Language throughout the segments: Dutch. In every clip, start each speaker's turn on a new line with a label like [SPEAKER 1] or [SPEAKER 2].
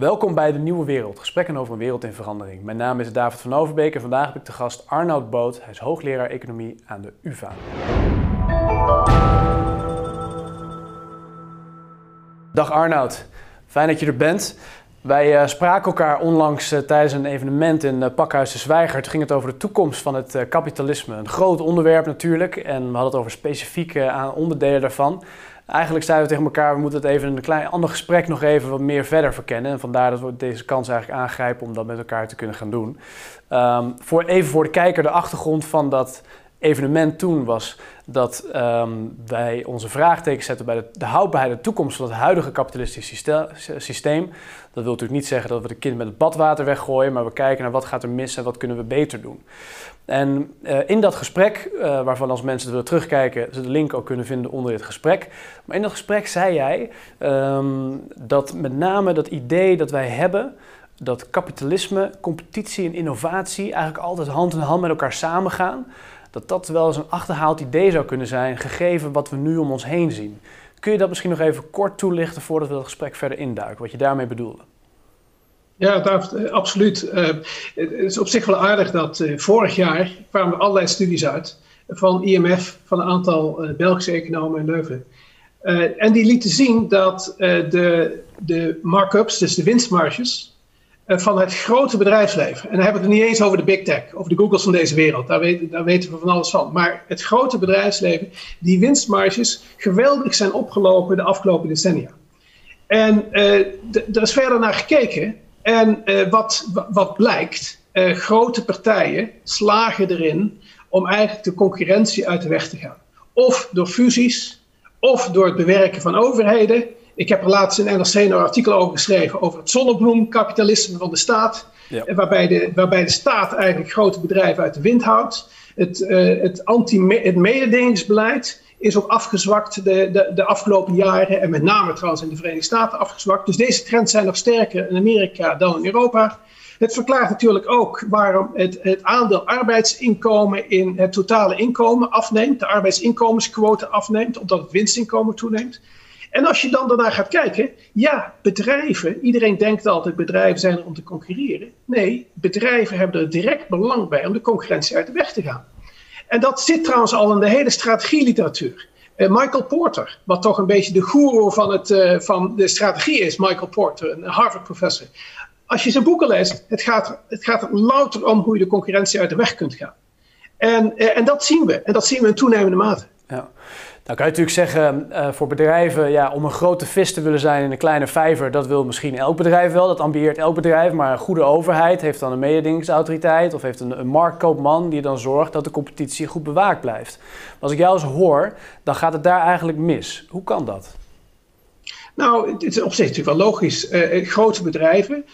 [SPEAKER 1] Welkom bij de Nieuwe Wereld, gesprekken over een wereld in verandering. Mijn naam is David van Overbeek en vandaag heb ik de gast Arnoud Boot. Hij is hoogleraar economie aan de UvA. Dag Arnoud, fijn dat je er bent. Wij uh, spraken elkaar onlangs uh, tijdens een evenement in uh, Pakhuis de Zwijger. Toen ging het over de toekomst van het kapitalisme. Een groot onderwerp natuurlijk en we hadden het over specifieke onderdelen daarvan. Eigenlijk zeiden we tegen elkaar, we moeten het even in een klein ander gesprek nog even wat meer verder verkennen. En vandaar dat we deze kans eigenlijk aangrijpen om dat met elkaar te kunnen gaan doen. Um, voor, even voor de kijker, de achtergrond van dat evenement toen was dat um, wij onze vraagtekens zetten bij de, de houdbaarheid en toekomst van het huidige kapitalistische systeem. Dat wil natuurlijk niet zeggen dat we de kind met het badwater weggooien, maar we kijken naar wat gaat er mis en wat kunnen we beter doen. En uh, in dat gesprek, uh, waarvan als mensen willen terugkijken, ze de link ook kunnen vinden onder dit gesprek. Maar in dat gesprek zei jij um, dat met name dat idee dat wij hebben dat kapitalisme, competitie en innovatie eigenlijk altijd hand in hand met elkaar samengaan dat dat wel eens een achterhaald idee zou kunnen zijn, gegeven wat we nu om ons heen zien. Kun je dat misschien nog even kort toelichten voordat we het gesprek verder induiken, wat je daarmee bedoelde?
[SPEAKER 2] Ja, David, eh, absoluut. Uh, het is op zich wel aardig dat uh, vorig jaar kwamen er allerlei studies uit van IMF, van een aantal Belgische economen in Leuven. en die lieten zien dat de, de markups, dus de winstmarges, eh, van het grote bedrijfsleven. En dan hebben we het niet eens over de big tech, over de Googles van deze wereld. Daar, weet, daar weten we van alles van. Maar het grote bedrijfsleven, die winstmarges geweldig zijn opgelopen de afgelopen decennia. En er is verder naar gekeken. En uh, wat, wat blijkt, grote partijen slagen erin om eigenlijk de concurrentie uit de weg te gaan. Of door fusies, of door het bewerken van overheden, ik heb er laatst in NRC een artikel over geschreven over het zonnebloemkapitalisme van de staat. Ja. Waarbij, de, waarbij de staat eigenlijk grote bedrijven uit de wind houdt. Het, uh, het, anti het mededingingsbeleid is ook afgezwakt de, de, de, afgelopen jaren. En met name trouwens in de Verenigde Staten afgezwakt. Dus deze trends zijn nog sterker in Amerika dan in Europa. Het verklaart natuurlijk ook waarom het, het aandeel arbeidsinkomen in het totale inkomen afneemt. De arbeidsinkomensquote afneemt, omdat het winstinkomen toeneemt. En als je dan daarna gaat kijken, ja, bedrijven, iedereen denkt altijd bedrijven zijn er om te concurreren. Nee, bedrijven hebben er direct belang bij om de concurrentie uit de weg te gaan. En dat zit trouwens al in de hele strategieliteratuur. Uh, Michael Porter, wat toch een beetje de goeroe van, het, uh, van de strategie is, Michael Porter, een Harvard-professor. Als je zijn boeken leest, het gaat, het gaat er louter om hoe je de concurrentie uit de weg kunt gaan. En, uh, en dat zien we, en dat zien we in toenemende mate.
[SPEAKER 1] Ja. Nou kan je natuurlijk zeggen, uh, voor bedrijven, ja, om een grote vis te willen zijn in een kleine vijver, dat wil misschien elk bedrijf wel, dat ambieert elk bedrijf, maar een goede overheid heeft dan een mededingingsautoriteit of heeft een, marktkoopman die dan zorgt dat de competitie goed bewaakt blijft. Maar als ik jou eens hoor, dan gaat het daar eigenlijk mis. Hoe kan dat?
[SPEAKER 2] Nou, het is op zich natuurlijk wel logisch. Uh, grote bedrijven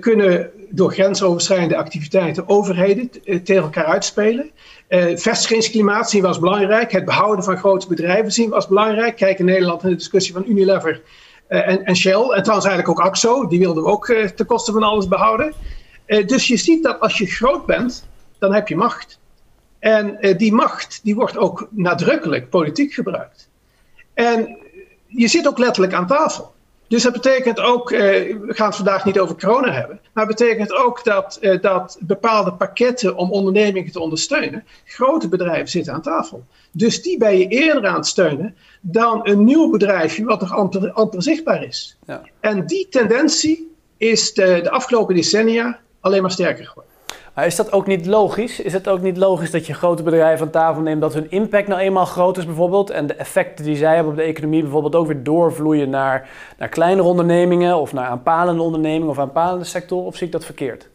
[SPEAKER 2] kunnen door grensoverschrijdende activiteiten overheden tegen elkaar uitspelen. Uh, vestigingsklimaat zien we als belangrijk. Het behouden van grote bedrijven zien we als belangrijk. Kijk in Nederland in de discussie van Unilever en, en, Shell. En trouwens eigenlijk ook AXO. Die wilden we ook ten koste van alles behouden. dus je ziet dat als je groot bent, dan heb je macht. En die macht die wordt ook nadrukkelijk politiek gebruikt. En je zit ook letterlijk aan tafel. Dus dat betekent ook, eh, we gaan het vandaag niet over corona hebben, maar het betekent ook dat, eh, dat bepaalde pakketten om ondernemingen te ondersteunen, grote bedrijven zitten aan tafel. Dus die ben je eerder aan het steunen dan een nieuw bedrijfje wat nog amper, amper zichtbaar is. Ja. En die tendentie is de, de afgelopen decennia alleen maar sterker geworden.
[SPEAKER 1] Is dat ook niet logisch? Is het ook niet logisch dat je grote bedrijven aan tafel neemt, dat hun impact nou eenmaal groot is bijvoorbeeld en de effecten die zij hebben op de economie bijvoorbeeld ook weer doorvloeien naar, naar kleinere ondernemingen of naar aanpalende ondernemingen of aanpalende sectoren? Of zie ik dat verkeerd?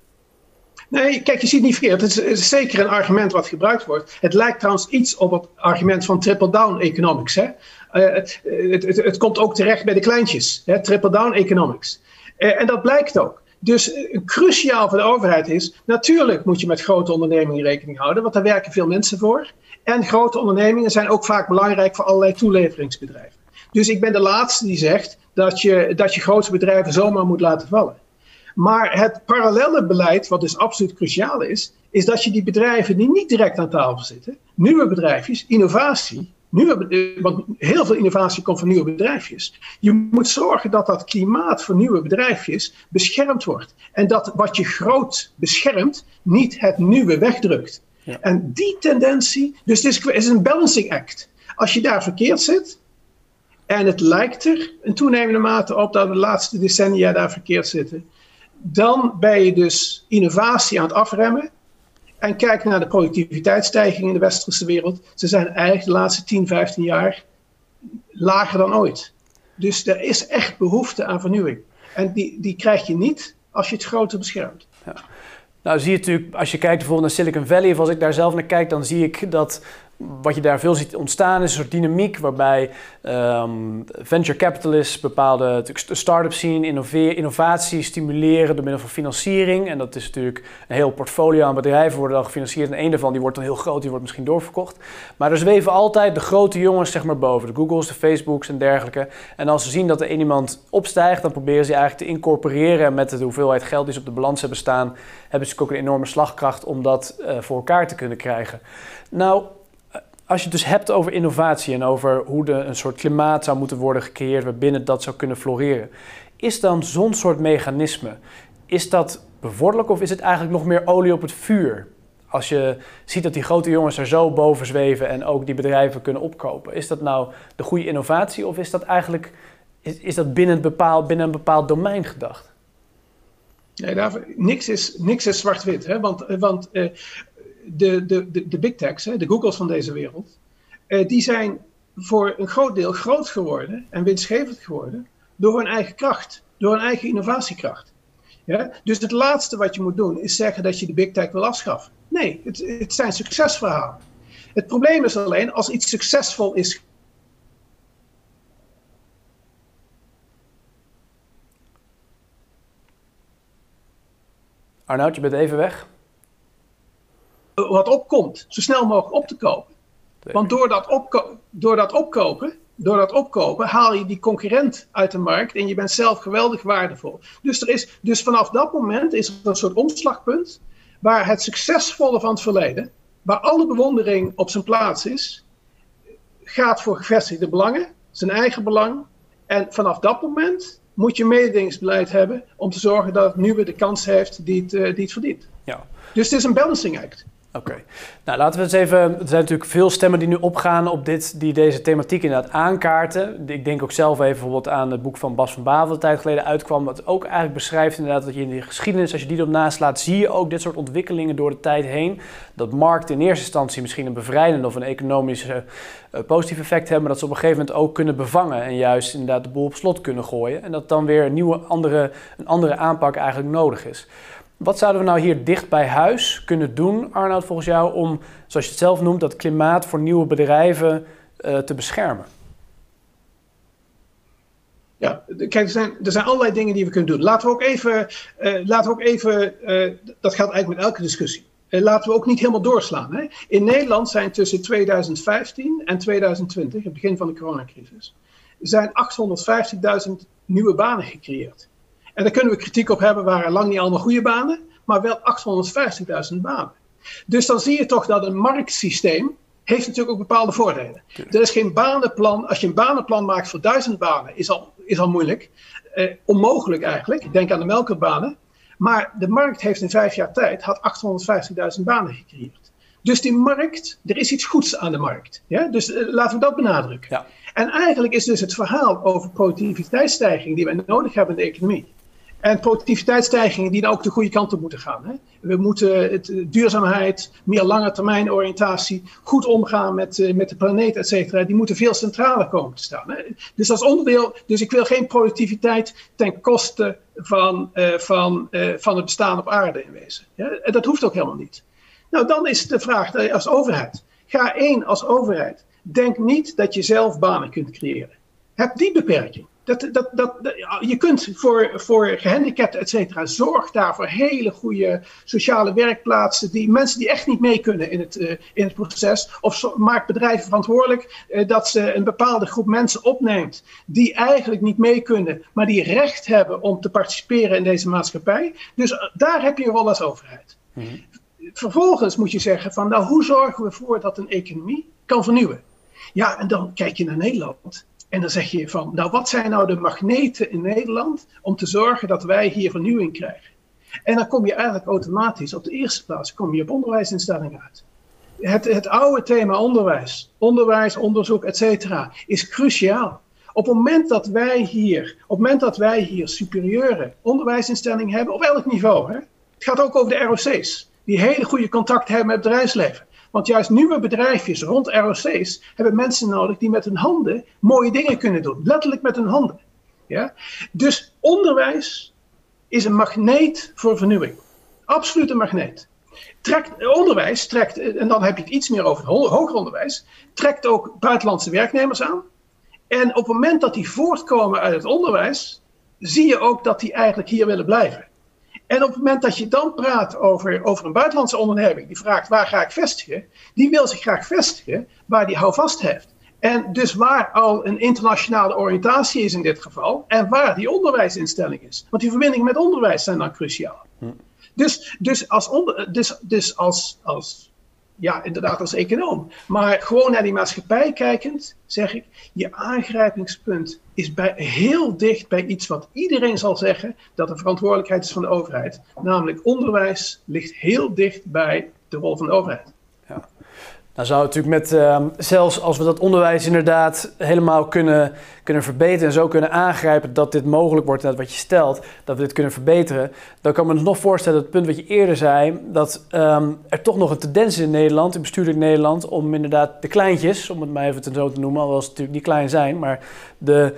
[SPEAKER 2] Nee, kijk, je ziet het niet verkeerd. Het is, zeker een argument wat gebruikt wordt. Het lijkt trouwens iets op het argument van triple-down economics. Hè? Uh, het, het, het, komt ook terecht bij de kleintjes, triple-down economics. Uh, en dat blijkt ook. Dus eh, cruciaal voor de overheid is, natuurlijk moet je met grote ondernemingen rekening houden, want daar werken veel mensen voor. En grote ondernemingen zijn ook vaak belangrijk voor allerlei toeleveringsbedrijven. Dus ik ben de laatste die zegt dat je, dat je grote bedrijven zomaar moet laten vallen. Maar het parallele beleid, wat dus absoluut cruciaal is, is dat je die bedrijven die niet direct aan tafel zitten, nieuwe bedrijfjes, innovatie, Nieuwe, want heel veel innovatie komt van nieuwe bedrijfjes. Je moet zorgen dat dat klimaat voor nieuwe bedrijfjes beschermd wordt. En dat wat je groot beschermt, niet het nieuwe wegdrukt. Ja. En die tendentie, dus het is, het is een balancing act. Als je daar verkeerd zit, en het lijkt er in toenemende mate op dat we de laatste decennia daar verkeerd zitten, dan ben je dus innovatie aan het afremmen. En kijk naar de productiviteitsstijging in de westerse wereld. Ze zijn eigenlijk de laatste 10, 15 jaar lager dan ooit. Dus er is echt behoefte aan vernieuwing. En die, die krijg je niet als je het groter beschermt. Ja.
[SPEAKER 1] Nou zie je natuurlijk, als je kijkt bijvoorbeeld naar Silicon Valley, of als ik daar zelf naar kijk, dan zie ik dat wat je daar veel ziet ontstaan is een soort dynamiek waarbij um, venture capitalists bepaalde start-ups zien, innovatie stimuleren door middel van financiering. En dat is natuurlijk een heel portfolio aan bedrijven worden dan gefinancierd. En een daarvan die wordt dan heel groot, die wordt misschien doorverkocht. Maar er zweven altijd de grote jongens zeg maar boven, de Googles, de Facebooks en dergelijke. En als ze zien dat er een iemand opstijgt, dan proberen ze eigenlijk te incorporeren met de hoeveelheid geld die ze op de balans hebben staan. Hebben ze ook een enorme slagkracht om dat uh, voor elkaar te kunnen krijgen. Nou, als je het dus hebt over innovatie en over hoe de, een soort klimaat zou moeten worden gecreëerd waarbinnen dat zou kunnen floreren, is dan zo'n soort mechanisme, is dat bevorderlijk of is het eigenlijk nog meer olie op het vuur? Als je ziet dat die grote jongens er zo boven zweven en ook die bedrijven kunnen opkopen, is dat nou de goede innovatie of is dat eigenlijk is, is dat binnen, een bepaald, binnen een bepaald domein gedacht?
[SPEAKER 2] Nee, daar, niks is, niks is zwart-wit. Want, want uh, de, de, de, de big techs, de Googles van deze wereld, uh, die zijn voor een groot deel groot geworden en winstgevend geworden door hun eigen kracht, door hun eigen innovatiekracht. Ja? Dus het laatste wat je moet doen is zeggen dat je de big tech wil afschaffen. Nee, het, het zijn succesverhalen. Het probleem is alleen als iets succesvol is
[SPEAKER 1] Arnoud, je bent even weg
[SPEAKER 2] wat opkomt, zo snel mogelijk op te kopen. Want door dat, opko door dat opkopen, door dat opkopen haal je die concurrent uit de markt en je bent zelf geweldig waardevol. Dus, er is, dus vanaf dat moment is er een soort omslagpunt waar het succesvolle van het verleden, waar alle bewondering op zijn plaats is, gaat voor gevestigde belangen, zijn eigen belang. En vanaf dat moment moet je mededingingsbeleid hebben om te zorgen dat het nieuwe de kans heeft die het, uh, die het verdient. Ja. Dus het is een balancing act.
[SPEAKER 1] Oké. Nou, laten we eens even. Er zijn natuurlijk veel stemmen die nu opgaan op dit, die deze thematiek inderdaad aankaarten. Ik denk ook zelf even bijvoorbeeld aan het boek van Bas van Bavel, een tijd geleden uitkwam. Wat ook eigenlijk beschrijft inderdaad dat je in de geschiedenis, als je die erop naslaat, zie je ook dit soort ontwikkelingen door de tijd heen. Dat markten in eerste instantie misschien een bevrijdende of een economisch uh, positief effect hebben, maar dat ze op een gegeven moment ook kunnen bevangen en juist inderdaad de boel op slot kunnen gooien. En dat dan weer een nieuwe, andere, een andere aanpak eigenlijk nodig is. Wat zouden we nou hier dicht bij huis kunnen doen, Arnoud, volgens jou, om, zoals je het zelf noemt, dat klimaat voor nieuwe bedrijven uh, te beschermen?
[SPEAKER 2] Ja, kijk, er zijn, er zijn allerlei dingen die we kunnen doen. Laten we ook even, uh, laten we ook even uh, dat geldt eigenlijk met elke discussie. laten we ook niet helemaal doorslaan. Hè? In Nederland zijn tussen 2015 en 2020, het begin van de coronacrisis, zijn 850.000 nieuwe banen gecreëerd. En daar kunnen we kritiek op hebben, waren lang niet allemaal goede banen, maar wel 850.000 banen. Dus dan zie je toch dat een marktsysteem heeft natuurlijk ook bepaalde voordelen. Er is geen banenplan. Als je een banenplan maakt voor duizend banen, is al, is al moeilijk. Eh, onmogelijk eigenlijk. Denk aan de melkerbanen. Maar de markt heeft in vijf jaar tijd had 850.000 banen gecreëerd. Dus die markt, er is iets goeds aan de markt. Ja? Dus eh, laten we dat benadrukken. Ja. En eigenlijk is dus het verhaal over productiviteitsstijging die wij nodig hebben in de economie. En productiviteitsstijgingen die dan ook de goede kant op moeten gaan. Hè? We moeten het, eh, duurzaamheid, meer lange termijn oriëntatie, goed omgaan met, uh, met de planeet, et cetera. Die moeten veel centraler komen te staan. Hè? Dus als onderdeel, dus ik wil geen productiviteit ten koste van, uh, van, van het bestaan op aarde in wezen. Ja? En dat hoeft ook helemaal niet. Nou, dan is de vraag als overheid. Ga één als overheid. Denk niet dat je zelf banen kunt creëren. Heb die beperking. Dat, dat, dat, je kunt voor, voor gehandicapten, et cetera, zorg daar voor hele goede sociale werkplaatsen. Die mensen die echt niet mee kunnen in het, uh, in het proces. Of maak bedrijven verantwoordelijk uh, dat ze een bepaalde groep mensen opneemt. die eigenlijk niet mee kunnen, maar die recht hebben om te participeren in deze maatschappij. Dus uh, daar heb je wel als overheid. Mm Vervolgens moet je zeggen: van nou, hoe zorgen we ervoor dat een economie kan vernieuwen? Ja, en dan kijk je naar Nederland. En dan zeg je van, nou wat zijn nou de magneten in Nederland om te zorgen dat wij hier vernieuwing krijgen? En dan kom je eigenlijk automatisch op de eerste plaats kom je op onderwijsinstellingen uit. Het, het oude thema onderwijs, onderwijs, onderzoek, et cetera, is cruciaal. Op het moment dat wij hier, op het moment dat wij hier superieure onderwijsinstellingen hebben, op elk niveau, hè, het gaat ook over de ROC's, die hele goede contact hebben met het bedrijfsleven. Want juist nieuwe bedrijfjes rond ROC's hebben mensen nodig die met hun handen mooie dingen kunnen doen. Letterlijk met hun handen. Ja? Dus onderwijs is een magneet voor vernieuwing. Absoluut een magneet. Trekt, onderwijs trekt, en dan heb je het iets meer over hoger onderwijs, trekt ook buitenlandse werknemers aan. En op het moment dat die voortkomen uit het onderwijs, zie je ook dat die eigenlijk hier willen blijven. En op het moment dat je dan praat over, over een buitenlandse onderneming die vraagt waar ga ik vestigen, die wil zich graag vestigen waar die houvast heeft. En dus waar al een internationale oriëntatie is in dit geval en waar die onderwijsinstelling is. Want die verbindingen met onderwijs zijn dan cruciaal. Hm. Dus, dus, als, onder, dus, dus als, als ja, inderdaad als econoom. Maar gewoon naar die maatschappij kijkend, zeg ik, je aangrijpingspunt is bij, heel dicht bij iets wat iedereen zal zeggen dat de verantwoordelijkheid is van de overheid. Namelijk onderwijs ligt heel dicht bij de rol van de overheid.
[SPEAKER 1] Nou zou het natuurlijk met, uh, zelfs als we dat onderwijs inderdaad helemaal kunnen, kunnen verbeteren en zo kunnen aangrijpen dat dit mogelijk wordt, dat wat je stelt, dat we dit kunnen verbeteren, dan kan men ons nog voorstellen, het punt wat je eerder zei, dat um, er toch nog een tendens is in Nederland, in bestuurlijk Nederland, om inderdaad de kleintjes, om het maar even zo te noemen, alhoewel ze natuurlijk niet klein zijn, maar de,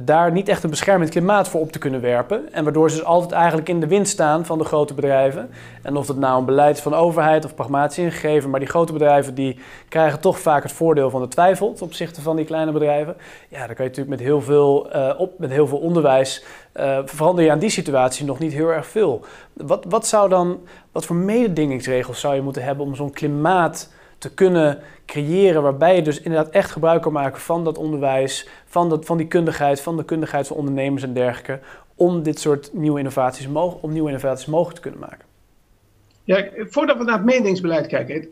[SPEAKER 1] daar niet echt een beschermend klimaat voor op te kunnen werpen. En waardoor ze dus altijd eigenlijk in de wind staan van de grote bedrijven. En of dat nou een beleid van overheid of pragmatisch ingegeven. Maar die grote bedrijven die krijgen toch vaak het voordeel van de twijfel ten opzichte van die kleine bedrijven. Ja, dan kan je natuurlijk met heel veel, uh, op, met heel veel onderwijs uh, verander je aan die situatie nog niet heel erg veel. Wat, wat zou dan, wat voor mededingingsregels zou je moeten hebben om zo'n klimaat te kunnen creëren waarbij je dus inderdaad echt gebruik kan maken van dat onderwijs, van, dat, van die kundigheid, van de kundigheid van ondernemers en dergelijke, om dit soort nieuwe innovaties, om nieuwe innovaties mogelijk te kunnen maken.
[SPEAKER 2] Ja, voordat we naar het meningsbeleid kijken,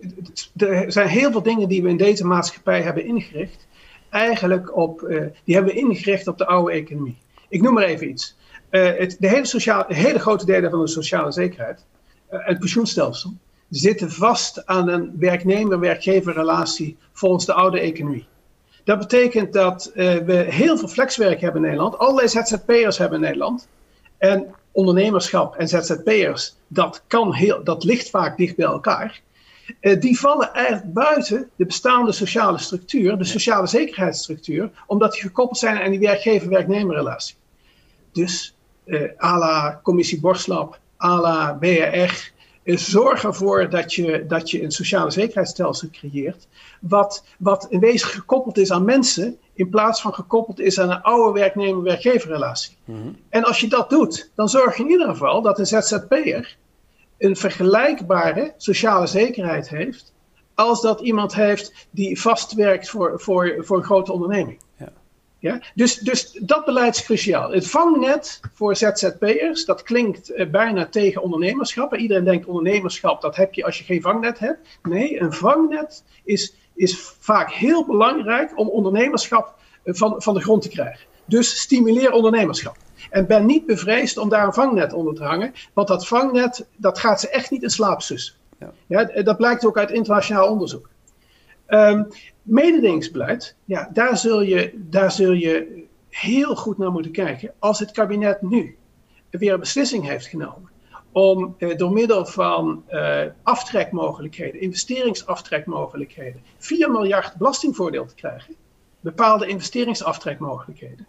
[SPEAKER 2] er zijn heel veel dingen die we in deze maatschappij hebben ingericht, eigenlijk op, uh, die hebben we ingericht op de oude economie. Ik noem maar even iets. Uh, het, de, hele sociale, hele grote delen van de sociale zekerheid, uh, het pensioenstelsel, zitten vast aan een werknemer-werkgeverrelatie volgens de oude economie. Dat betekent dat uh, we heel veel flexwerk hebben in Nederland, allerlei ZZP'ers hebben in Nederland. En ondernemerschap en ZZP'ers, dat, kan heel, dat ligt vaak dicht bij elkaar. Uh, die vallen eigenlijk buiten de bestaande sociale structuur, de sociale zekerheidsstructuur, omdat die gekoppeld zijn aan die werkgever-werknemerrelatie. Dus uh, à la Commissie Borslap, à la BRR, zorg ervoor dat je, dat je een sociale zekerheidsstelsel creëert. Wat, wat in wezen gekoppeld is aan mensen. In plaats van gekoppeld is aan een oude werknemer-werkgeverrelatie. Mm En als je dat doet, dan zorg je in ieder geval dat een ZZP'er een vergelijkbare sociale zekerheid heeft. Als dat iemand heeft die vast werkt voor, voor, voor een grote onderneming. Ja? Dus, dus dat beleid is cruciaal. Het vangnet voor ZZP'ers, dat klinkt eh, bijna tegen ondernemerschap. Iedereen denkt ondernemerschap, dat heb je als je geen vangnet hebt. Nee, een vangnet is, is vaak heel belangrijk om ondernemerschap eh, van, van de grond te krijgen. Dus stimuleer ondernemerschap. En ben niet bevreesd om daar een vangnet onder te hangen, want dat vangnet dat gaat ze echt niet in slaap sussen. Ja. ja. dat blijkt ook uit internationaal onderzoek. Um, mededingingsbeleid, ja, daar zul, je, daar zul je heel goed naar moeten kijken. Als het kabinet nu weer een beslissing heeft genomen om eh, door middel van uh, aftrekmogelijkheden, investeringsaftrekmogelijkheden, 4 miljard belastingvoordeel te krijgen, bepaalde investeringsaftrekmogelijkheden,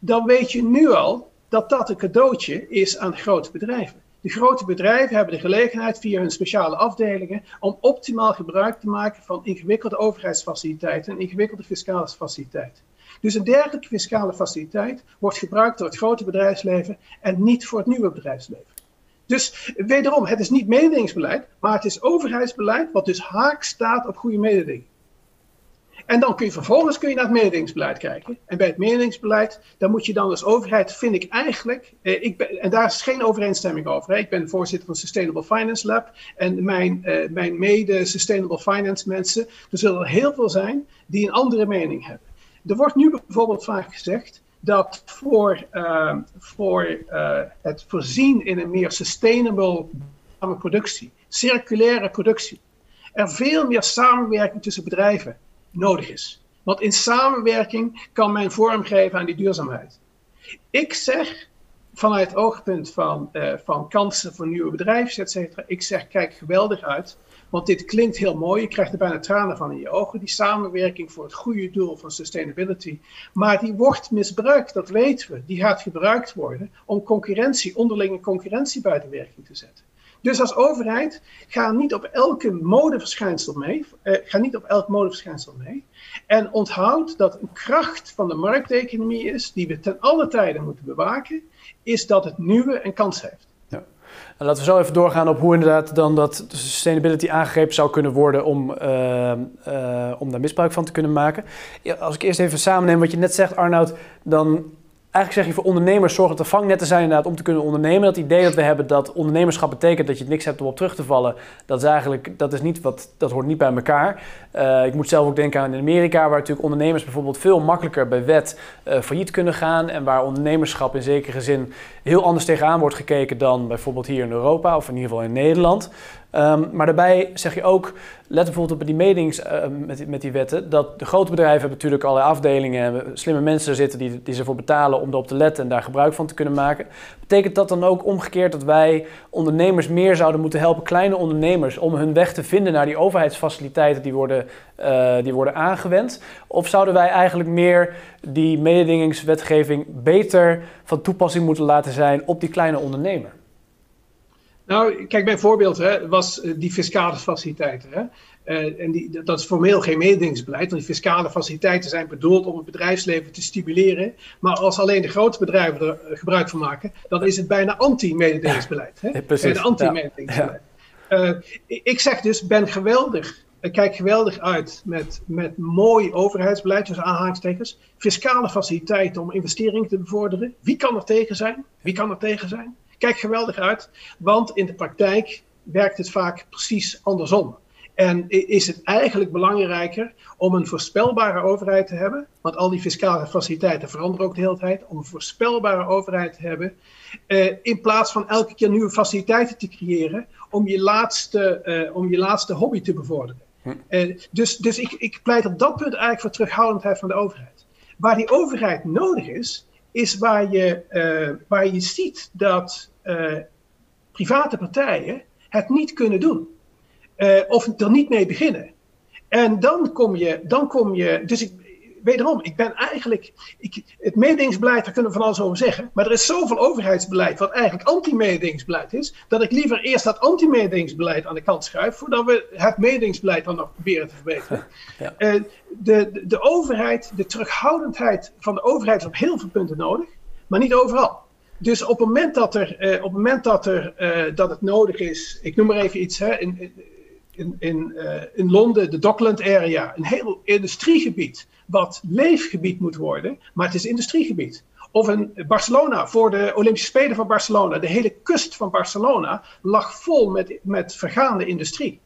[SPEAKER 2] dan weet je nu al dat dat een cadeautje is aan grote bedrijven. De grote bedrijven hebben de gelegenheid via hun speciale afdelingen om optimaal gebruik te maken van ingewikkelde overheidsfaciliteiten en ingewikkelde fiscale faciliteiten. Dus een dergelijke fiscale faciliteit wordt gebruikt door het grote bedrijfsleven en niet voor het nieuwe bedrijfsleven. Dus wederom, het is niet mededingingsbeleid, maar het is overheidsbeleid wat dus haak staat op goede mededinging. En dan kun je vervolgens kun je naar het mededingingsbeleid kijken. En bij het mededingingsbeleid, dan moet je dan als overheid, vind ik eigenlijk, eh, ik ben, en daar is geen overeenstemming over. Hè. Ik ben voorzitter van Sustainable Finance Lab en mijn, eh, mijn mede-Sustainable Finance mensen, er zullen er heel veel zijn die een andere mening hebben. Er wordt nu bijvoorbeeld vaak gezegd dat voor, uh, voor uh, het voorzien in een meer sustainable productie, circulaire productie, er veel meer samenwerking tussen bedrijven nodig is. Want in samenwerking kan men vormgeven aan die duurzaamheid. Ik zeg vanuit het oogpunt van, uh, van kansen voor nieuwe bedrijven, et cetera, ik zeg kijk geweldig uit. Want dit klinkt heel mooi, je krijgt er bijna tranen van in je ogen. Die samenwerking voor het goede doel van sustainability. Maar die wordt misbruikt, dat weten we. Die gaat gebruikt worden om concurrentie, onderlinge concurrentie buiten werking te zetten. Dus als overheid, ga niet op elke modeverschijnsel mee. Uh, ga niet op elk modeverschijnsel mee. En onthoud dat een kracht van de markteconomie is, die we ten alle tijden moeten bewaken, is dat het nieuwe een kans heeft.
[SPEAKER 1] Ja. En laten we zo even doorgaan op hoe inderdaad dan dat sustainability aangegrepen zou kunnen worden om, uh, uh, om daar misbruik van te kunnen maken. Als ik eerst even samenneem wat je net zegt, Arnoud, dan eigenlijk zeg je voor ondernemers zorg dat er vangnetten zijn inderdaad om te kunnen ondernemen. Dat idee dat we hebben dat ondernemerschap betekent dat je niks hebt om op terug te vallen, dat is eigenlijk dat is niet wat dat hoort niet bij elkaar. Uh, ik moet zelf ook denken aan in Amerika, waar natuurlijk ondernemers bijvoorbeeld veel makkelijker bij wet uh, failliet kunnen gaan en waar ondernemerschap in zekere zin heel anders tegenaan wordt gekeken dan bijvoorbeeld hier in Europa of in ieder geval in Nederland. Um, maar daarbij zeg je ook, let bijvoorbeeld op die meetings uh, met, met die wetten, dat de grote bedrijven hebben natuurlijk allerlei afdelingen en slimme mensen zitten die, die ze ervoor betalen om erop te letten en daar gebruik van te kunnen maken. Betekent dat dan ook omgekeerd dat wij ondernemers meer zouden moeten helpen, kleine ondernemers, om hun weg te vinden naar die overheidsfaciliteiten die worden, uh, die worden aangewend? Of zouden wij eigenlijk meer die mededingingswetgeving beter van toepassing moeten laten zijn op die kleine ondernemer?
[SPEAKER 2] Nou, kijk, mijn voorbeeld hè, was eh, die fiscale faciliteiten. Hè. Uh, en die, dat is formeel geen mededingingsbeleid, want die fiscale faciliteiten zijn bedoeld om het bedrijfsleven te stimuleren. Maar als alleen de grote bedrijven er eh, gebruik van maken, dan is het bijna anti-mededingingsbeleid. Ja, precies. Anti-mededingingsbeleid. Ja. Uh, ik zeg dus, ben geweldig. Ik kijk geweldig uit met, met mooi overheidsbeleid, dus aanhalingstekens. Fiscale faciliteiten om investeringen te bevorderen. Wie kan er tegen zijn? Wie kan er tegen zijn? Kijk geweldig uit, want in de praktijk werkt het vaak precies andersom. En is het eigenlijk belangrijker om een voorspelbare overheid te hebben, want al die fiscale faciliteiten veranderen ook de hele tijd, om een voorspelbare overheid te hebben, eh, in plaats van elke keer nieuwe faciliteiten te creëren om je laatste, eh, om je laatste hobby te bevorderen. Hm. Eh, dus dus ik, ik pleit op dat punt eigenlijk voor terughoudendheid van de overheid. Waar die overheid nodig is, is waar je, waar je ziet dat uh, private partijen het niet kunnen doen. Uh, of er niet mee beginnen. En dan kom je, dan kom je dus ik, wederom, ik ben eigenlijk, ik, het mededingingsbeleid, daar kunnen we van alles over zeggen, maar er is zoveel overheidsbeleid wat eigenlijk anti-mededingingsbeleid is, dat ik liever eerst dat anti-mededingingsbeleid aan de kant schuif, voordat we het mededingingsbeleid dan nog proberen te verbeteren. Ja. Uh, de, de, de overheid, de terughoudendheid van de overheid is op heel veel punten nodig, maar niet overal. Dus op het moment dat, er, uh, op het, moment dat, er, uh, dat het nodig is, ik noem maar even iets, hè, in, in, in, in Londen, de Dockland area, een heel industriegebied, wat leefgebied moet worden, maar het is industriegebied. Of in Barcelona, voor de Olympische Spelen van Barcelona, de hele kust van Barcelona lag vol met, met vergaande industrie.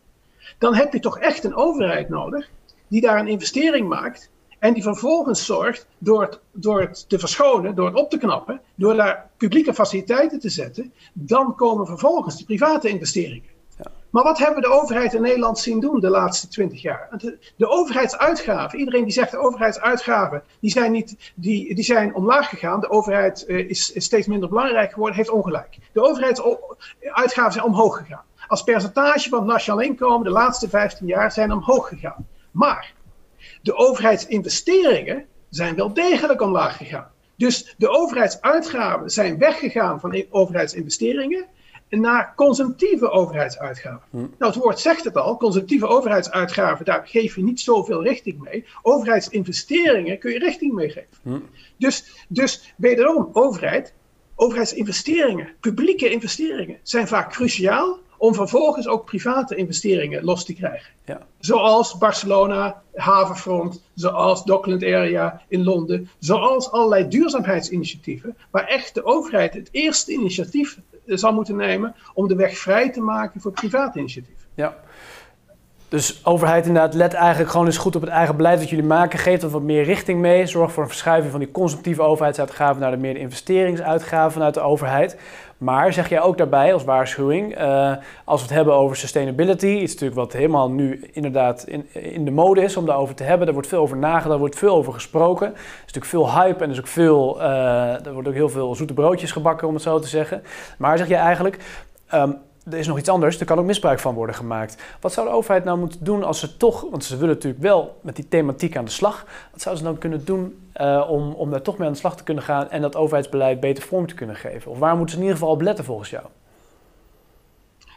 [SPEAKER 2] Dan heb je toch echt een overheid nodig die daar een investering maakt en die vervolgens zorgt door het, door het te verschonen, door het op te knappen, door daar publieke faciliteiten te zetten, dan komen vervolgens de private investeringen. Ja. Maar wat hebben we de overheid in Nederland zien doen de laatste twintig jaar? De, de, overheidsuitgaven, iedereen die zegt de overheidsuitgaven, die zijn, niet, die, die zijn omlaag gegaan. De overheid uh, is, is, steeds minder belangrijk geworden, heeft ongelijk. De overheidsuitgaven zijn omhoog gegaan. Als percentage van het nationaal inkomen de laatste 15 jaar zijn omhoog gegaan. Maar de overheidsinvesteringen zijn wel degelijk omlaag gegaan. Dus de overheidsuitgaven zijn weggegaan van overheidsinvesteringen naar consumptieve overheidsuitgaven. Hm. Nou, het woord zegt het al, consumptieve overheidsuitgaven, daar geef je niet zoveel richting mee. Overheidsinvesteringen kun je richting mee geven. Hm. Dus, dus wederom, overheid, overheidsinvesteringen, publieke investeringen, zijn vaak cruciaal om vervolgens ook private investeringen los te krijgen.
[SPEAKER 1] Ja.
[SPEAKER 2] Zoals Barcelona, Havenfront, zoals Dockland Area in Londen, zoals allerlei duurzaamheidsinitiatieven, waar echt de overheid het eerste initiatief zal moeten nemen om de weg vrij te maken voor private initiatieven.
[SPEAKER 1] Ja. Dus overheid inderdaad, let eigenlijk gewoon eens goed op het eigen beleid dat jullie maken. Geef er wat meer richting mee. Zorg voor een verschuiving van die consumptieve overheidsuitgaven naar de meer investeringsuitgaven vanuit de overheid. Maar zeg jij ook daarbij als waarschuwing, uh, als we het hebben over sustainability, iets natuurlijk wat helemaal nu inderdaad in, in de mode is om daarover te hebben. Er wordt veel over nagedacht, er wordt veel over gesproken. Er is natuurlijk veel hype en er, is ook veel, uh, er wordt ook heel veel zoete broodjes gebakken, om het zo te zeggen. Maar zeg jij eigenlijk, um, er is nog iets anders, er kan ook misbruik van worden gemaakt. Wat zou de overheid nou moeten doen als ze toch, want ze willen natuurlijk wel met die thematiek aan de slag, wat zouden ze dan kunnen doen uh, om, om daar toch mee aan de slag te kunnen gaan en dat overheidsbeleid beter vorm te kunnen geven? Of waar moeten ze in ieder geval op letten volgens jou?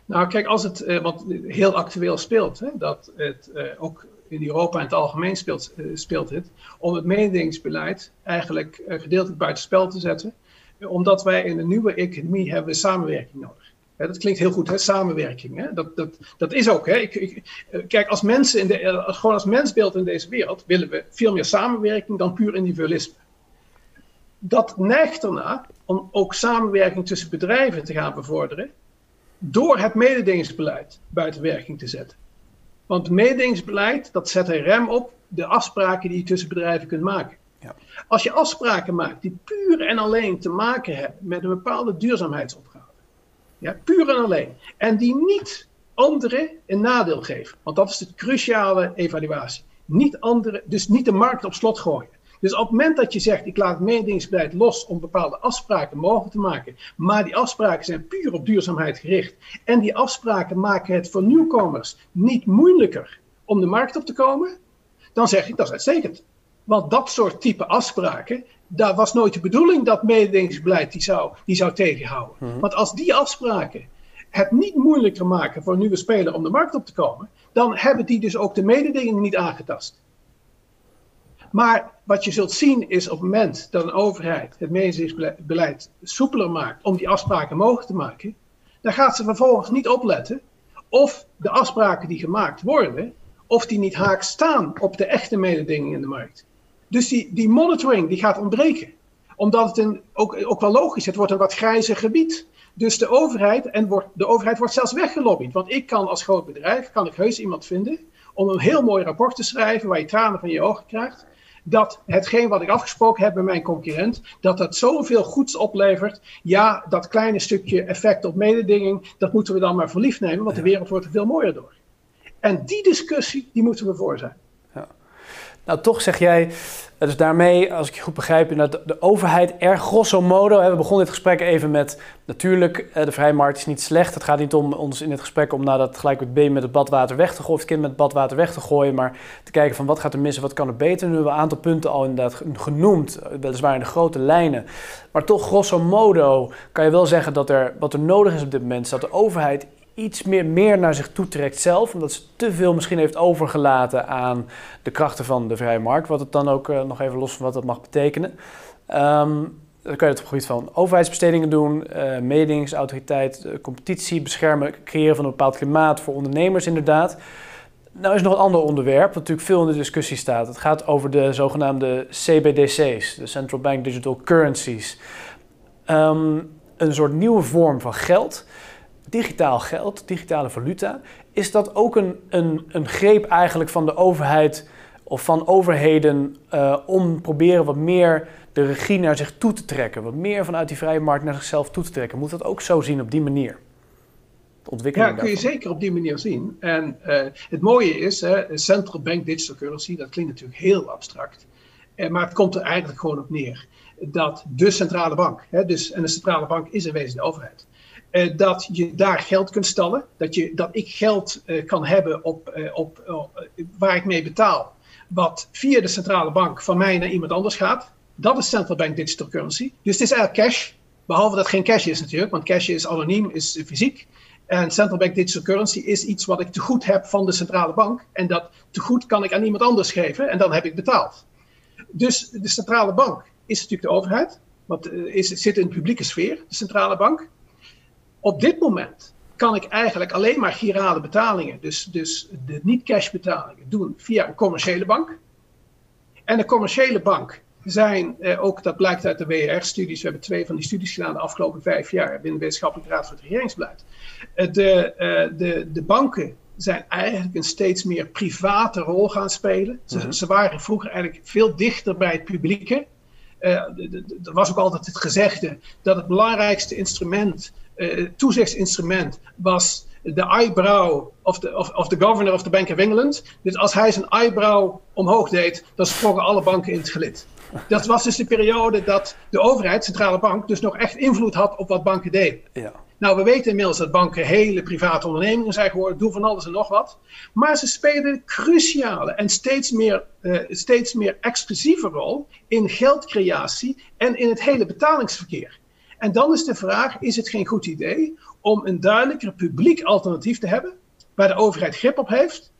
[SPEAKER 2] Nou, kijk, als het uh, wat heel actueel speelt, hè, dat het uh, ook in Europa in het algemeen speelt, speelt het, om het mededingingsbeleid eigenlijk gedeeltelijk buitenspel te zetten, omdat wij in een nieuwe economie hebben samenwerking nodig dat klinkt heel goed, hè? samenwerking. Hè? Dat, dat, dat is ook. Hè? Ik, ik, eh, kijk, als mensen in de, eh, gewoon als mensbeeld in deze wereld willen we veel meer samenwerking dan puur individualisme. Dat neigt erna om ook samenwerking tussen bedrijven te gaan bevorderen door het mededingingsbeleid buiten werking te zetten. Want het mededingingsbeleid, dat zet een rem op de afspraken die je tussen bedrijven kunt maken. Ja. Als je afspraken maakt die puur en alleen te maken hebben met een bepaalde duurzaamheidsopgave ja, puur en alleen. En die niet anderen een nadeel geven. Want dat is de cruciale evaluatie. Niet anderen, dus niet de markt op slot gooien. Dus op het moment dat je zegt, ik laat mededingingsbeleid los om bepaalde afspraken mogelijk te maken, maar die afspraken zijn puur op duurzaamheid gericht en die afspraken maken het voor nieuwkomers niet moeilijker om de markt op te komen, dan zeg ik dat is uitstekend. Want dat soort type afspraken, daar was nooit de bedoeling dat mededingingsbeleid die zou, die zou tegenhouden. Mhm. Want als die afspraken het niet moeilijker maken voor een nieuwe speler om de markt op te komen, dan hebben die dus ook de mededinging niet aangetast. Maar wat je zult zien is op het moment dat een overheid het mededingingsbeleid soepeler maakt om die afspraken mogelijk te maken, dan gaat ze vervolgens niet opletten of de afspraken die gemaakt worden, of die niet haak staan op de echte mededinging in de markt. Dus die, die monitoring die gaat ontbreken. Omdat het een, ook, ook wel logisch, het wordt een wat grijzer gebied. Dus de overheid, en wordt, de overheid wordt zelfs weggelobbyd. Want ik kan als groot bedrijf, kan ik heus iemand vinden om een heel mooi rapport te schrijven waar je tranen van je ogen krijgt. Dat hetgeen wat ik afgesproken heb met mijn concurrent, dat dat zoveel goeds oplevert. Ja, dat kleine stukje effect op mededinging, dat moeten we dan maar voor lief nemen, want de wereld wordt er veel mooier door. En die discussie, die moeten we voor zijn.
[SPEAKER 1] Nou, toch zeg jij, eh, dus daarmee, als ik je goed begrijp, dat de overheid er grosso modo, we begonnen dit gesprek even met, natuurlijk, eh, de vrije markt is niet slecht. Het gaat niet om ons in dit gesprek om nadat gelijk het baby met het badwater weg te gooien, of het kind met het badwater weg te gooien, maar te kijken van wat gaat er mis en wat kan er beter. Nu hebben we een aantal punten al inderdaad genoemd, eh, weliswaar in de grote lijnen. Maar toch, grosso modo, kan je wel zeggen dat er, wat er nodig is op dit moment, is dat de overheid iets meer, meer naar zich toe trekt zelf. Omdat ze te veel misschien heeft overgelaten aan de krachten van de vrije markt. Wat het dan ook uh, nog even los van wat dat mag betekenen. Um, dan kan je het op het gebied van overheidsbestedingen doen, uh, competitie, beschermen, creëren van een bepaald klimaat voor ondernemers inderdaad. Nou is nog een ander onderwerp, wat natuurlijk veel in de discussie staat. Het gaat over de zogenaamde CBDC's, de Central Bank Digital Currencies. Um, een soort nieuwe vorm van geld digitaal geld, digitale valuta, is dat ook een, een, een greep eigenlijk van de overheid of van overheden uh, om proberen wat meer de regie naar zich toe te trekken, wat meer vanuit die vrije markt naar zichzelf toe te trekken. Moet dat ook zo zien op die manier?
[SPEAKER 2] ja, kun je zeker op die manier zien. En uh, het mooie is, hè, central bank digital currency, dat klinkt natuurlijk heel abstract. Uh, maar het komt er eigenlijk gewoon op neer dat de centrale bank, hè, dus, en de centrale bank is in wezen de overheid, uh, dat je daar geld kunt stellen. Dat, je, dat ik geld uh, kan hebben op, uh, op, waar ik mee betaal. Wat via de centrale bank van mij naar iemand anders gaat. Dat is central bank digital currency. Dus het is eigenlijk cash. Behalve dat het geen cash is natuurlijk. Want cash is anoniem, is fysiek. En central bank digital currency is iets wat ik te goed heb van de centrale bank. En dat te goed kan ik aan iemand anders geven. En dan heb ik betaald. Dus de centrale bank is natuurlijk de overheid. Want is, zit in de publieke sfeer, de centrale bank op dit moment kan ik eigenlijk alleen maar girale betalingen, dus, dus de niet-cash betalingen, doen via een commerciële bank. En een commerciële bank zijn eh, ook, dat blijkt uit de WR-studies, we hebben twee van die studies gedaan de afgelopen vijf jaar binnen de Wetenschappelijke Raad voor het Regeringsbeleid. Uh, de, uh, de, de banken zijn eigenlijk een steeds meer private rol gaan spelen. Ze, mm -hmm. ze waren vroeger eigenlijk veel dichter bij het publieke. Uh, er was ook altijd het gezegde dat het belangrijkste instrument, uh, toezichtsinstrument, was de eyebrow of the, of, of governor of the Bank of England. Dus als hij zijn eyebrow omhoog deed, dan sprongen alle banken in het gelid. Dat was dus de periode dat de overheid, centrale bank, dus nog echt invloed had op wat banken deden. Ja. Nou, we weten inmiddels dat banken hele private ondernemingen zijn geworden, doen van alles en nog wat. Maar ze spelen een cruciale en steeds meer, uh, steeds meer exclusieve rol in geldcreatie en in het hele betalingsverkeer. En dan is de vraag: is het geen goed idee om een duidelijker publiek alternatief te hebben, waar de overheid grip op heeft?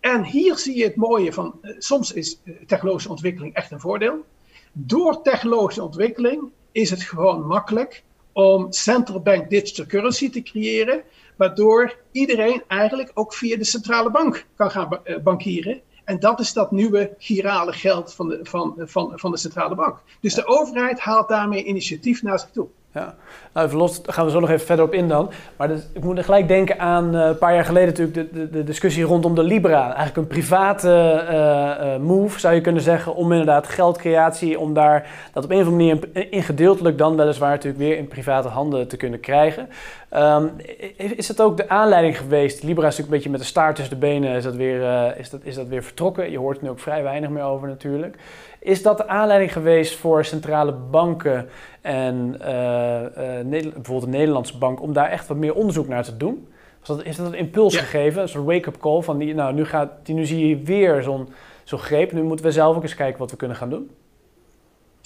[SPEAKER 2] En hier zie je het mooie van: uh, soms is uh, technologische ontwikkeling echt een voordeel. Door technologische ontwikkeling is het gewoon makkelijk om central bank digital currency te creëren, waardoor iedereen eigenlijk ook via de centrale bank kan gaan bankieren. En dat is dat nieuwe girale geld van de, van, van, van de centrale bank. Dus de overheid haalt daarmee initiatief naar zich toe.
[SPEAKER 1] Ja, nou even los, daar gaan we zo nog even verder op in dan. Maar dus, ik moet gelijk denken aan uh, een paar jaar geleden natuurlijk de, de, de, discussie rondom de Libra. Eigenlijk een private uh, uh, move zou je kunnen zeggen om inderdaad geldcreatie, om daar dat op een of andere manier in gedeeltelijk dan weliswaar natuurlijk weer in private handen te kunnen krijgen. Um, is dat ook de aanleiding geweest? Libra is natuurlijk een beetje met de staart tussen de benen is dat weer, is dat, is dat weer vertrokken. Je hoort er nu ook vrij weinig meer over natuurlijk. Is dat de aanleiding geweest voor centrale banken en uh, uh, bijvoorbeeld de Nederlandse bank om daar echt wat meer onderzoek naar te doen? Was dat, is dat een impuls ja. gegeven, een soort wake-up call van die, nou nu, gaat, die, nu zie je weer zo'n zo'n greep, nu moeten we zelf ook eens kijken wat we kunnen gaan doen?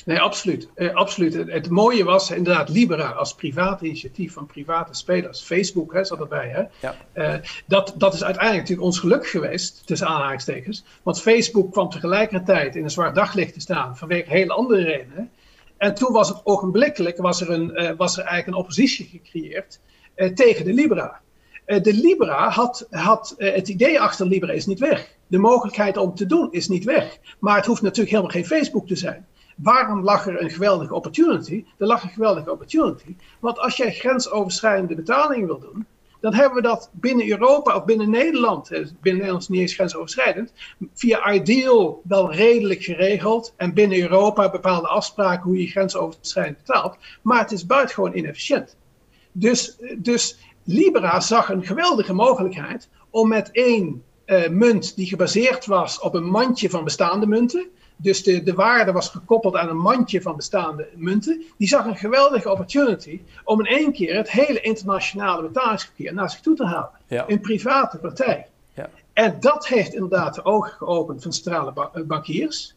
[SPEAKER 2] Nee, absoluut. Uh, absoluut. Het, het, mooie was inderdaad Libera als privaat initiatief van private spelers. Facebook hè, zat erbij. Hè? Ja. Uh, dat, dat is uiteindelijk natuurlijk ons geluk geweest, tussen aanhalingstekens. Want Facebook kwam tegelijkertijd in een zwart daglicht te staan vanwege hele andere redenen. En toen was het ogenblikkelijk, was er, een, uh, was er eigenlijk een oppositie gecreëerd tegen de Libera. de Libera had, had het idee achter Libera is niet weg. De mogelijkheid om te doen is niet weg. Maar het hoeft natuurlijk helemaal geen Facebook te zijn waarom lag er een geweldige opportunity? Er lag een geweldige opportunity. Want als jij grensoverschrijdende betalingen wil doen, dan hebben we dat binnen Europa of binnen Nederland, binnen Nederland is niet eens grensoverschrijdend, via Ideal wel redelijk geregeld. En binnen Europa bepaalde afspraken hoe je grensoverschrijdend betaalt. Maar het is buitengewoon inefficiënt. Dus, dus Libera zag een geweldige mogelijkheid om met één uh, munt die gebaseerd was op een mandje van bestaande munten dus de, de waarde was gekoppeld aan een mandje van bestaande munten. Die zag een geweldige opportunity om in één keer het hele internationale betalingsverkeer naar zich toe te halen. Ja. Een private partij. Ja. En dat heeft inderdaad de ogen geopend van centrale ba bankiers.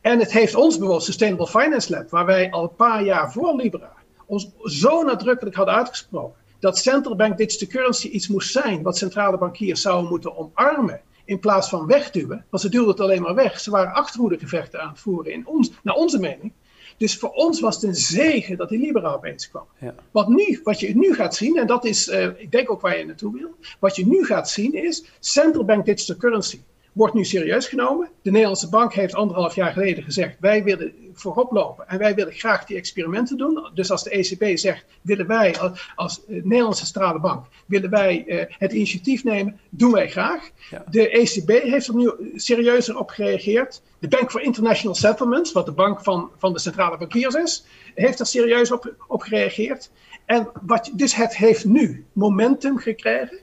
[SPEAKER 2] En het heeft ons bijvoorbeeld Sustainable Finance Lab, waar wij al een paar jaar voor Libra ons zo nadrukkelijk hadden uitgesproken dat central bank digital currency iets moest zijn wat centrale bankiers zouden moeten omarmen in plaats van wegduwen, want ze duwden het alleen maar weg. Ze waren achterhoedegevechten aan het voeren, in ons, naar onze mening. Dus voor ons was het een zegen dat die Libera opeens kwam. Ja. Wat, nu, wat je nu gaat zien, en dat is, uh, ik denk ook waar je naartoe wil. Wat je nu gaat zien is, central bank digital currency wordt nu serieus genomen. De Nederlandse bank heeft anderhalf jaar geleden gezegd: wij willen voorop lopen en wij willen graag die experimenten doen. Dus als de ECB zegt: willen wij als, als Nederlandse centrale bank willen wij uh, het initiatief nemen, doen wij graag. Ja. De ECB heeft er nu serieuzer op gereageerd. De Bank for International Settlements, wat de bank van, van de centrale bankiers is, heeft er serieus op, op gereageerd. En wat, dus het heeft nu momentum gekregen.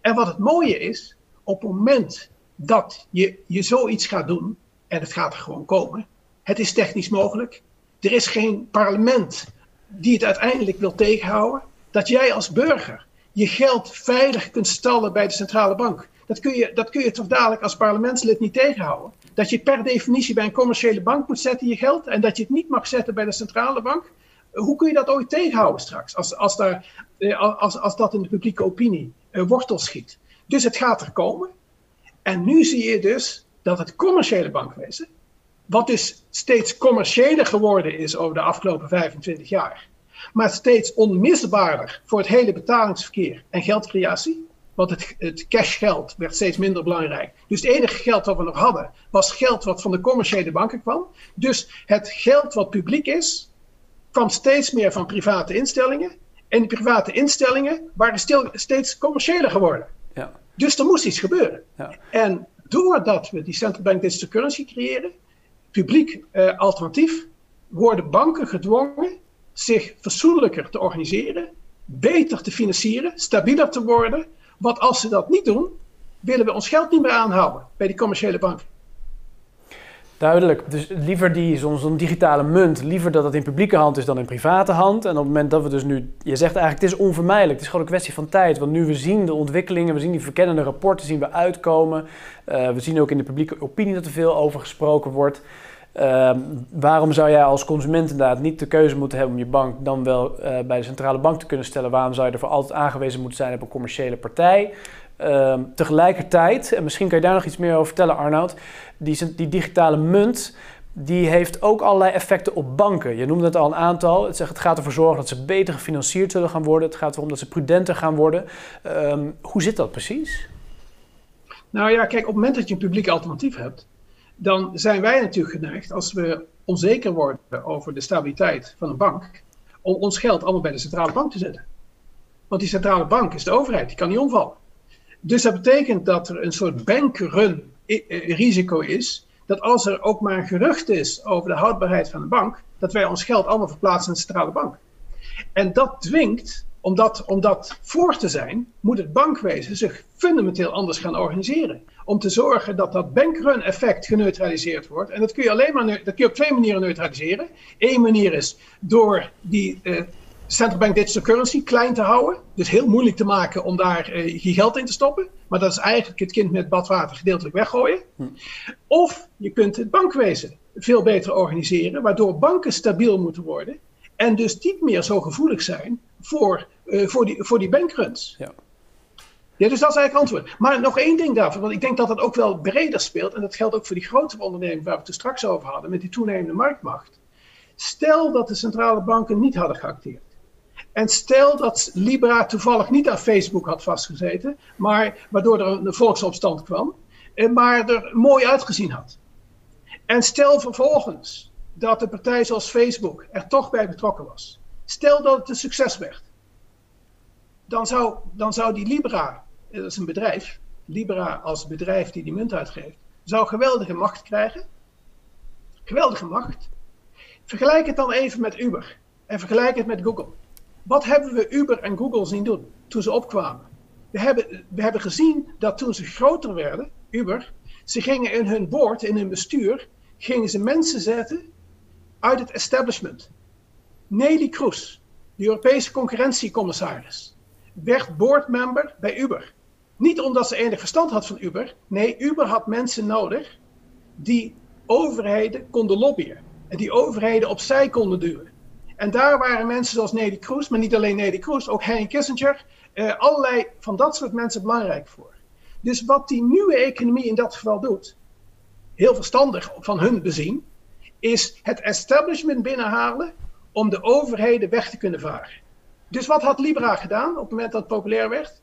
[SPEAKER 2] En wat het mooie is, op het moment dat je, je zoiets gaat doen, en het gaat er gewoon komen, het is technisch mogelijk. Er is geen parlement die het uiteindelijk wil tegenhouden. Dat jij als burger je geld veilig kunt stallen bij de centrale bank. Dat kun je, dat kun je toch dadelijk als parlementslid niet tegenhouden. Dat je per definitie bij een commerciële bank moet zetten je geld en dat je het niet mag zetten bij de centrale bank. Hoe kun je dat ooit tegenhouden straks, als, als, daar, eh, als, als dat in de publieke opinie uh, wortel schiet? Dus het gaat er komen. En nu zie je dus dat het commerciële bankwezen, wat dus steeds commerciëler geworden is over de afgelopen 25 jaar, maar steeds onmisbaarder voor het hele betalingsverkeer en geldcreatie. Want het, het cashgeld werd steeds minder belangrijk. Dus het enige geld wat we nog hadden, was geld wat van de commerciële banken kwam. Dus het geld wat publiek is, kwam steeds meer van private instellingen. En die private instellingen waren steeds commerciëler geworden. Dus er moest iets gebeuren. Ja. En doordat we die central bank digital currency creëren, publiek uh, alternatief, worden banken gedwongen zich fatsoenlijker te organiseren, beter te financieren, stabieler te worden. Want als ze dat niet doen, willen we ons geld niet meer aanhouden bij die commerciële banken.
[SPEAKER 1] Duidelijk. Dus liever die, zo'n digitale munt, liever dat het in publieke hand is dan in private hand. En op het moment dat we dus nu, je zegt eigenlijk het is onvermijdelijk, het is gewoon een kwestie van tijd. Want nu we zien de ontwikkelingen, we zien die verkennende rapporten zien we uitkomen. Uh, we zien ook in de publieke opinie dat er veel over gesproken wordt. Uh, waarom zou jij als consument inderdaad niet de keuze moeten hebben om je bank dan wel uh, bij de centrale bank te kunnen stellen? Waarom zou je ervoor altijd aangewezen moeten zijn op een commerciële partij? Uh, tegelijkertijd, en misschien kan je daar nog iets meer over vertellen, Arnoud, die, die digitale munt die heeft ook allerlei effecten op banken. Je noemde het al een aantal. Het, zegt, het gaat ervoor zorgen dat ze beter gefinancierd zullen gaan worden. Het gaat erom dat ze prudenter gaan worden. Um, hoe zit dat precies?
[SPEAKER 2] Nou ja, kijk, op het moment dat je een publiek alternatief hebt, dan zijn wij natuurlijk geneigd, als we onzeker worden over de stabiliteit van een bank, om ons geld allemaal bij de centrale bank te zetten. Want die centrale bank is de overheid, die kan niet omvallen. Dus dat betekent dat er een soort bankrun risico is, dat als er ook maar een gerucht is over de houdbaarheid van de bank, dat wij ons geld allemaal verplaatsen in de centrale bank. En dat dwingt, om dat, om dat voor te zijn, moet het bankwezen zich fundamenteel anders gaan organiseren. Om te zorgen dat dat bankrun effect geneutraliseerd wordt. En dat kun je alleen maar dat kun je op twee manieren neutraliseren. Eén manier is door die uh, central bank digital currency klein te houden. Dus heel moeilijk te maken om daar uh, je geld in te stoppen. Maar dat is eigenlijk het kind met badwater gedeeltelijk weggooien. Hm. Of je kunt het bankwezen veel beter organiseren, waardoor banken stabiel moeten worden. En dus niet meer zo gevoelig zijn voor, uh, voor, die, voor die bankruns. Ja. Ja, dus dat is eigenlijk antwoord. Maar nog één ding daarvoor, want ik denk dat dat ook wel breder speelt. En dat geldt ook voor die grotere ondernemingen waar we het er straks over hadden, met die toenemende marktmacht. Stel dat de centrale banken niet hadden geacteerd. En stel dat Libra toevallig niet aan Facebook had vastgezeten, maar waardoor er een volksopstand kwam, maar er mooi uitgezien had. En stel vervolgens dat een partij zoals Facebook er toch bij betrokken was. Stel dat het een succes werd. Dan zou, dan zou die Libra, dat is een bedrijf, Libra als bedrijf die die munt uitgeeft, zou geweldige macht krijgen. Geweldige macht. Vergelijk het dan even met Uber en vergelijk het met Google. Wat hebben we Uber en Google zien doen toen ze opkwamen? We hebben, we hebben gezien dat toen ze groter werden, Uber, ze gingen in hun board, in hun bestuur, gingen ze mensen zetten uit het establishment. Nelly Kroes, de Europese concurrentiecommissaris, werd boardmember bij Uber. Niet omdat ze enig verstand had van Uber. Nee, Uber had mensen nodig die overheden konden lobbyen. En die overheden opzij konden duwen. En daar waren mensen zoals Nelly Kroes, maar niet alleen Nelly Kroes, ook Henry Kissinger, uh, allerlei van dat soort mensen belangrijk voor. Dus wat die nieuwe economie in dat geval doet, heel verstandig van hun bezien, is het establishment binnenhalen om de overheden weg te kunnen varen. Dus wat had Libra gedaan op het moment dat het populair werd?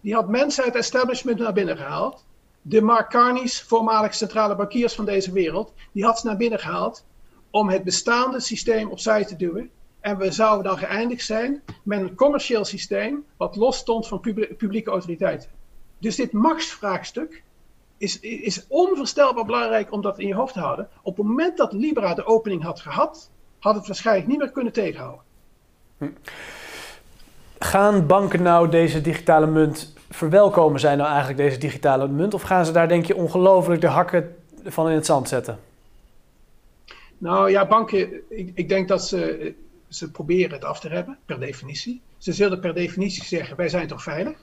[SPEAKER 2] Die had mensen uit het establishment naar binnen gehaald. De Mark Carney's, voormalig centrale bankiers van deze wereld, die had ze naar binnen gehaald om het bestaande systeem opzij te duwen. En we zouden dan geëindigd zijn met een commercieel systeem wat los stond van publieke autoriteiten. Dus dit machtsvraagstuk is, is onvoorstelbaar belangrijk om dat in je hoofd te houden. Op het moment dat Libra de opening had gehad, had het waarschijnlijk niet meer kunnen tegenhouden. Hm.
[SPEAKER 1] Gaan banken nou deze digitale munt verwelkomen, zijn nou eigenlijk deze digitale munt? Of gaan ze daar denk je ongelooflijk de hakken van in het zand zetten?
[SPEAKER 2] Nou ja, banken, ik, ik denk dat ze, ze proberen het af te hebben, per definitie. Ze zullen per definitie zeggen, wij zijn toch veilig?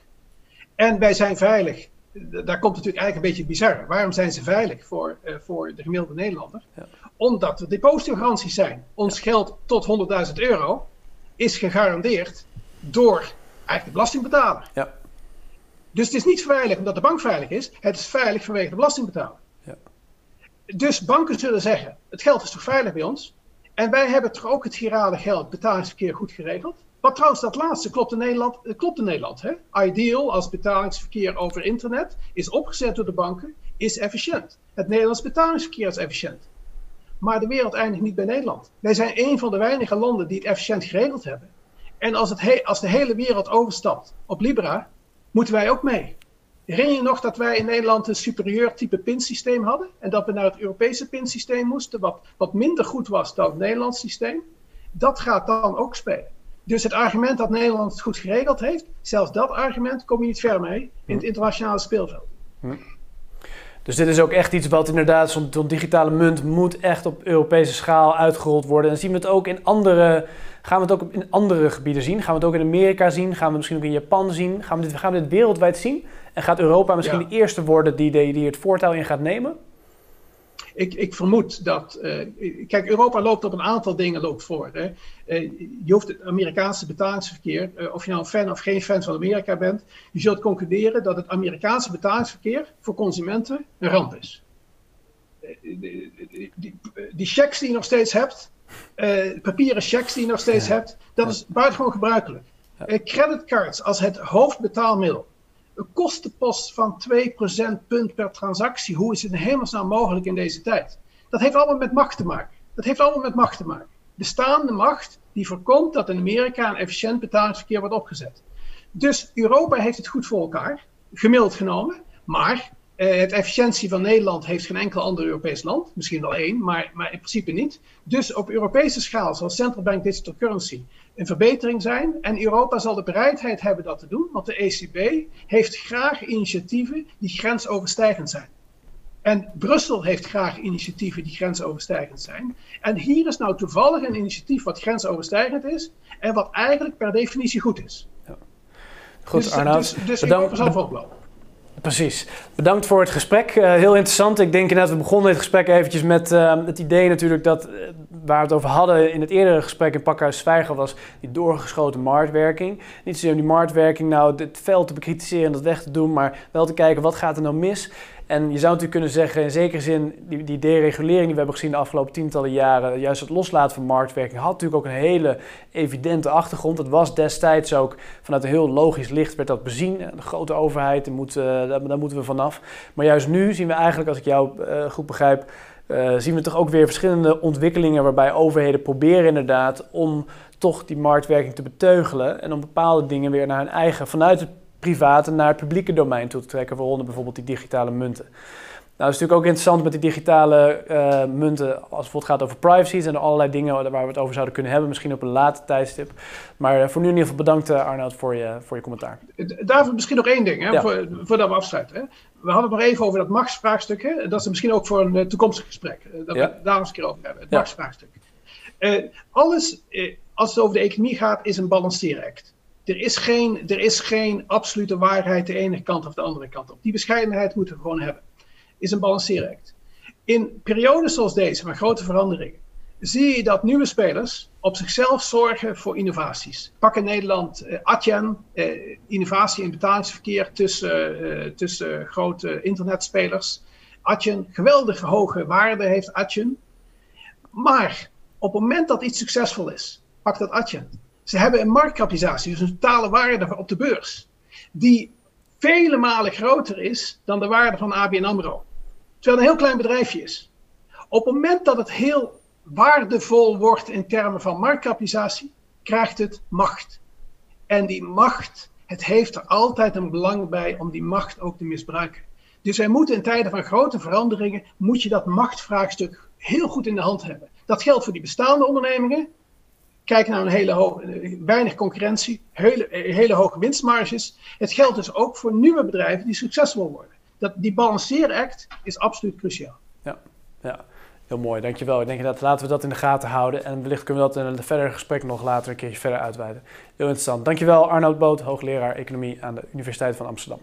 [SPEAKER 2] En wij zijn veilig. Daar komt natuurlijk eigenlijk een beetje bizar. Waarom zijn ze veilig voor, uh, voor de gemiddelde Nederlander? Ja. Omdat er depositogaranties zijn. Ons geld tot 100.000 euro is gegarandeerd door eigenlijk de belastingbetaler. Ja. Dus het is niet veilig omdat de bank veilig is. Het is veilig vanwege de belastingbetaler. Dus banken zullen zeggen: het geld is toch veilig bij ons? En wij hebben toch ook het girale geld, betalingsverkeer goed geregeld. Wat trouwens, dat laatste klopt in Nederland. Klopt in Nederland hè? Ideal als betalingsverkeer over internet is opgezet door de banken, is efficiënt. Het Nederlands betalingsverkeer is efficiënt. Maar de wereld eindigt niet bij Nederland. Wij zijn een van de weinige landen die het efficiënt geregeld hebben. En als, het als de hele wereld overstapt op Libra, moeten wij ook mee. Herinner je nog dat wij in Nederland een superieur type pinsysteem hadden? En dat we naar het Europese pinsysteem moesten, wat, wat minder goed was dan het Nederlands systeem? Dat gaat dan ook spelen. Dus het argument dat Nederland het goed geregeld heeft, zelfs dat argument kom je niet ver mee in het internationale speelveld. Hm.
[SPEAKER 1] Dus dit is ook echt iets wat inderdaad, zo'n digitale munt moet echt op Europese schaal uitgerold worden. En zien we het ook in andere, gaan we het ook in andere gebieden zien? Gaan we het ook in Amerika zien? Gaan we het misschien ook in Japan zien? Gaan we dit, gaan we dit wereldwijd zien? En gaat Europa misschien de eerste worden die, die, die het voortouw in gaat nemen?
[SPEAKER 2] Ik, ik vermoed dat. Uh, kijk, Europa loopt op een aantal dingen loopt voor. Hè. Uh, je hoeft het Amerikaanse betalingsverkeer, uh, of je nou een fan of geen fan van Amerika bent, je zult concluderen dat het Amerikaanse betalingsverkeer voor consumenten een ramp is. Die, die, die, checks die je nog steeds hebt, papieren checks die je nog steeds hebt, dat is buitengewoon gebruikelijk. creditcards als het hoofdbetaalmiddel een kostenpost van 2% punt per transactie. Hoe is het in hemelsnaam mogelijk in deze tijd? Dat heeft allemaal met macht te maken. Dat heeft allemaal met macht te maken. Bestaande macht die voorkomt dat in Amerika een efficiënt betalingsverkeer wordt opgezet. Dus Europa heeft het goed voor elkaar, gemiddeld genomen. Maar uh, het efficiëntie van Nederland heeft geen enkel ander Europees land. Misschien wel één, maar, maar in principe niet. Dus op Europese schaal zal Central Bank Digital Currency een verbetering zijn. En Europa zal de bereidheid hebben dat te doen, want de ECB heeft graag initiatieven die grensoverstijgend zijn. En Brussel heeft graag initiatieven die grensoverstijgend zijn. En hier is nou toevallig een initiatief wat grensoverstijgend is en wat eigenlijk per definitie goed is. Ja.
[SPEAKER 1] Goed, dus, Arnoud.
[SPEAKER 2] Dus, dus Europa zal oplopen.
[SPEAKER 1] Precies. Bedankt voor het gesprek. Uh, heel interessant. Ik denk inderdaad, we begonnen dit gesprek eventjes met uh, het idee natuurlijk dat uh, waar we het over hadden in het eerdere gesprek in Pakhuis Zwijger was die doorgeschoten marktwerking. Niet zozeer die marktwerking nou het veld te bekritiseren en dat weg te doen, maar wel te kijken wat gaat er nou mis. En je zou natuurlijk kunnen zeggen, in zekere zin, die, die deregulering die we hebben gezien de afgelopen tientallen jaren, juist het loslaten van marktwerking, had natuurlijk ook een hele evidente achtergrond. Dat was destijds ook vanuit een heel logisch licht werd dat bezien. De grote overheid, uh, daar, daar, moeten we vanaf. Maar juist nu zien we eigenlijk, als ik jou uh, goed begrijp, uh, zien we toch ook weer verschillende ontwikkelingen waarbij overheden proberen inderdaad om toch die marktwerking te beteugelen en om bepaalde dingen weer naar hun eigen, vanuit het private naar het publieke domein toe te trekken, waaronder bijvoorbeeld die digitale munten. Nou, dat is natuurlijk ook interessant met die digitale uh, munten als het bijvoorbeeld gaat over privacy. en allerlei dingen waar we het over zouden kunnen hebben, misschien op een later tijdstip. Maar uh, voor nu in ieder geval bedankt uh, Arnoud voor je, voor je commentaar.
[SPEAKER 2] Daarvoor misschien nog één ding, hè, ja. voor, voordat we afsluiten. Hè. We hadden het nog even over dat machtsvraagstuk. Hè. Dat is misschien ook voor een toekomstig gesprek. dat ja. we het daar eens een keer over hebben, het ja. machtsvraagstuk. alles, als het over de economie gaat, is een balanceeract. Er is, geen, er is geen absolute waarheid de ene kant of de andere kant op. Die bescheidenheid moeten we gewoon hebben. Is een balanceeract. In periodes zoals deze, van grote veranderingen, zie je dat nieuwe spelers op zichzelf zorgen voor innovaties. Pak in Nederland uh, Adyen, uh, innovatie in betalingsverkeer tussen, uh, tussen grote internetspelers. Adyen, geweldige hoge waarde heeft Adyen. Maar op het moment dat iets succesvol is, pak dat Adyen ze hebben een marktkapitalisatie, dus een totale waarde op de beurs, die vele malen groter is dan de waarde van ABN AMRO. Terwijl het een heel klein bedrijfje is. Op het moment dat het heel waardevol wordt in termen van marktkapitalisatie, krijgt het macht. En die macht, het heeft er altijd een belang bij om die macht ook te misbruiken. Dus wij moeten in tijden van grote veranderingen, moet je dat machtvraagstuk heel goed in de hand hebben. Dat geldt voor die bestaande ondernemingen, Kijk naar een hele weinig concurrentie, hele, hele hoge winstmarges. Het geldt dus ook voor nieuwe bedrijven die succesvol worden. Dat, die balanceeract is absoluut cruciaal.
[SPEAKER 1] Ja, ja. Heel mooi, dankjewel. Ik denk dat laten we dat in de gaten houden. En wellicht kunnen we dat in een verder gesprek nog later een keertje verder uitweiden. Heel interessant. Dankjewel Arnoud Boot, hoogleraar economie aan de Universiteit van Amsterdam.